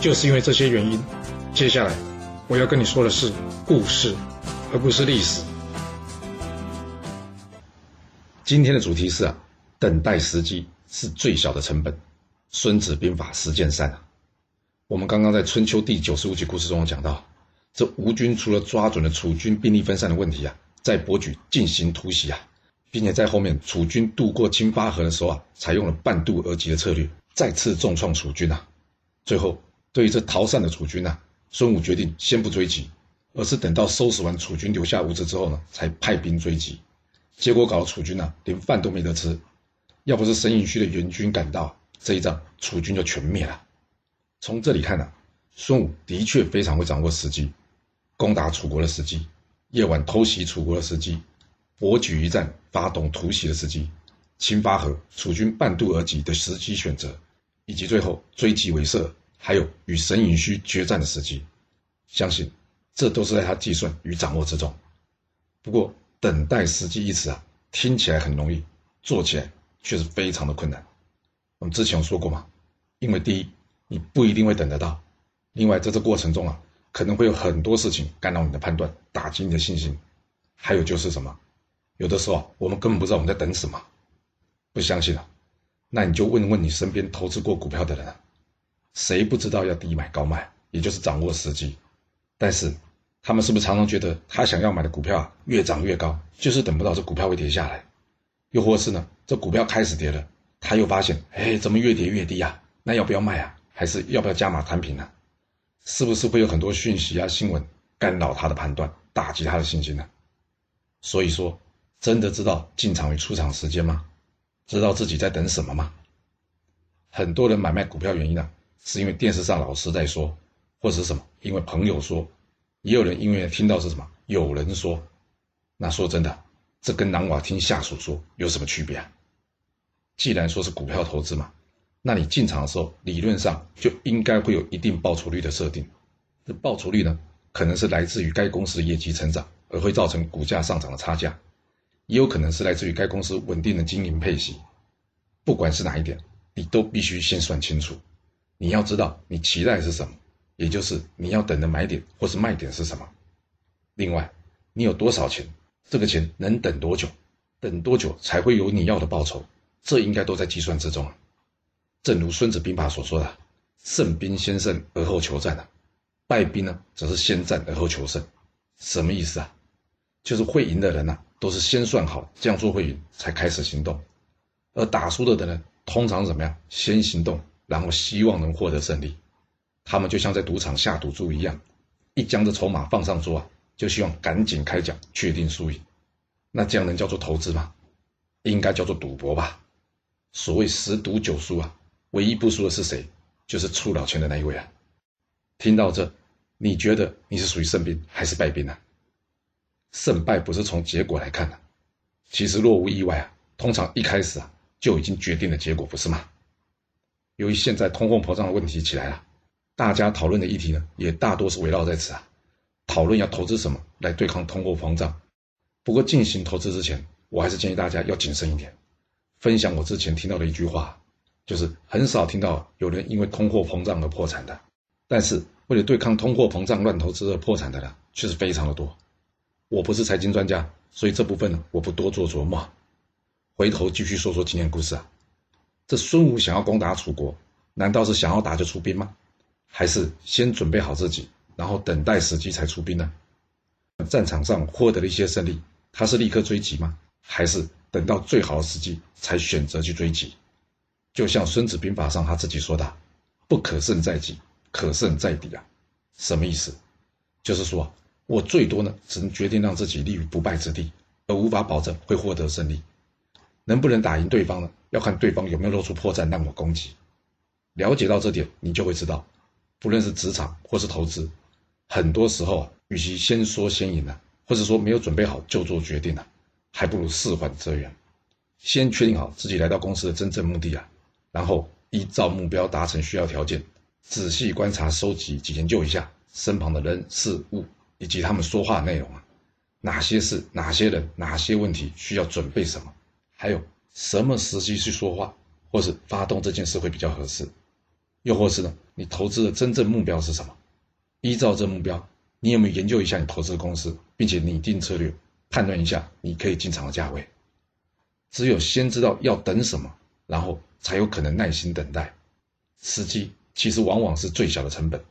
就是因为这些原因，接下来我要跟你说的是故事，而不是历史。今天的主题是啊，等待时机是最小的成本，《孙子兵法·实践三》啊。我们刚刚在春秋第九十五集故事中讲到，这吴军除了抓准了楚军兵力分散的问题啊，在博举进行突袭啊，并且在后面楚军渡过金巴河的时候啊，采用了半渡而击的策略，再次重创楚军啊，最后。对于这逃散的楚军呐，孙武决定先不追击，而是等到收拾完楚军留下物资之后呢，才派兵追击。结果搞得楚军呐，连饭都没得吃。要不是沈尹戌的援军赶到，这一仗楚军就全灭了。从这里看呢，孙武的确非常会掌握时机，攻打楚国的时机，夜晚偷袭楚国的时机，博举一战发动突袭的时机，秦巴河楚军半渡而击的时机选择，以及最后追击为射。还有与沈尹戌决战的时机，相信这都是在他计算与掌握之中。不过，等待时机一词啊，听起来很容易，做起来却是非常的困难。我们之前有说过嘛，因为第一，你不一定会等得到；另外，在这过程中啊，可能会有很多事情干扰你的判断，打击你的信心。还有就是什么，有的时候啊，我们根本不知道我们在等什么。不相信啊，那你就问问你身边投资过股票的人。谁不知道要低买高卖，也就是掌握时机？但是他们是不是常常觉得他想要买的股票啊越涨越高，就是等不到这股票会跌下来？又或是呢，这股票开始跌了，他又发现，哎，怎么越跌越低啊？那要不要卖啊？还是要不要加码摊平呢？是不是会有很多讯息啊、新闻干扰他的判断，打击他的信心呢？所以说，真的知道进场与出场时间吗？知道自己在等什么吗？很多人买卖股票原因呢？是因为电视上老师在说，或者是什么？因为朋友说，也有人因为听到是什么？有人说，那说真的，这跟南瓦听下属说有什么区别啊？既然说是股票投资嘛，那你进场的时候，理论上就应该会有一定报酬率的设定。这报酬率呢，可能是来自于该公司的业绩成长，而会造成股价上涨的差价；也有可能是来自于该公司稳定的经营配息。不管是哪一点，你都必须先算清楚。你要知道你期待是什么，也就是你要等的买点或是卖点是什么。另外，你有多少钱，这个钱能等多久，等多久才会有你要的报酬，这应该都在计算之中啊。正如《孙子兵法》所说的：“胜兵先胜而后求战啊，败兵呢则是先战而后求胜。”什么意思啊？就是会赢的人呐，都是先算好这样做会赢，才开始行动；而打输了的人，通常怎么样？先行动。然后希望能获得胜利，他们就像在赌场下赌注一样，一将这筹码放上桌啊，就希望赶紧开奖，确定输赢。那这样能叫做投资吗？应该叫做赌博吧。所谓十赌九输啊，唯一不输的是谁？就是出老千的那一位啊。听到这，你觉得你是属于胜兵还是败兵呢？胜败不是从结果来看的，其实若无意外啊，通常一开始啊就已经决定了结果，不是吗？由于现在通货膨胀的问题起来了，大家讨论的议题呢，也大多是围绕在此啊，讨论要投资什么来对抗通货膨胀。不过进行投资之前，我还是建议大家要谨慎一点。分享我之前听到的一句话，就是很少听到有人因为通货膨胀而破产的，但是为了对抗通货膨胀乱投资而破产的呢，却是非常的多。我不是财经专家，所以这部分呢，我不多做琢磨。回头继续说说今天故事啊。这孙武想要攻打楚国，难道是想要打就出兵吗？还是先准备好自己，然后等待时机才出兵呢？战场上获得了一些胜利，他是立刻追击吗？还是等到最好的时机才选择去追击？就像《孙子兵法》上他自己说的：“不可胜在己，可胜在敌啊。”什么意思？就是说我最多呢，只能决定让自己立于不败之地，而无法保证会获得胜利。能不能打赢对方呢？要看对方有没有露出破绽让我攻击。了解到这点，你就会知道，不论是职场或是投资，很多时候啊，与其先说先赢啊，或者说没有准备好就做决定啊，还不如事缓则圆，先确定好自己来到公司的真正目的啊，然后依照目标达成需要条件，仔细观察、收集及研究一下身旁的人事物以及他们说话内容啊，哪些事、哪些人、哪些问题需要准备什么，还有什么时机去说话。或是发动这件事会比较合适，又或是呢？你投资的真正目标是什么？依照这目标，你有没有研究一下你投资的公司，并且拟定策略，判断一下你可以进场的价位？只有先知道要等什么，然后才有可能耐心等待。时机其实往往是最小的成本，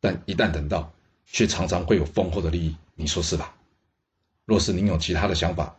但一旦等到，却常常会有丰厚的利益。你说是吧？若是您有其他的想法，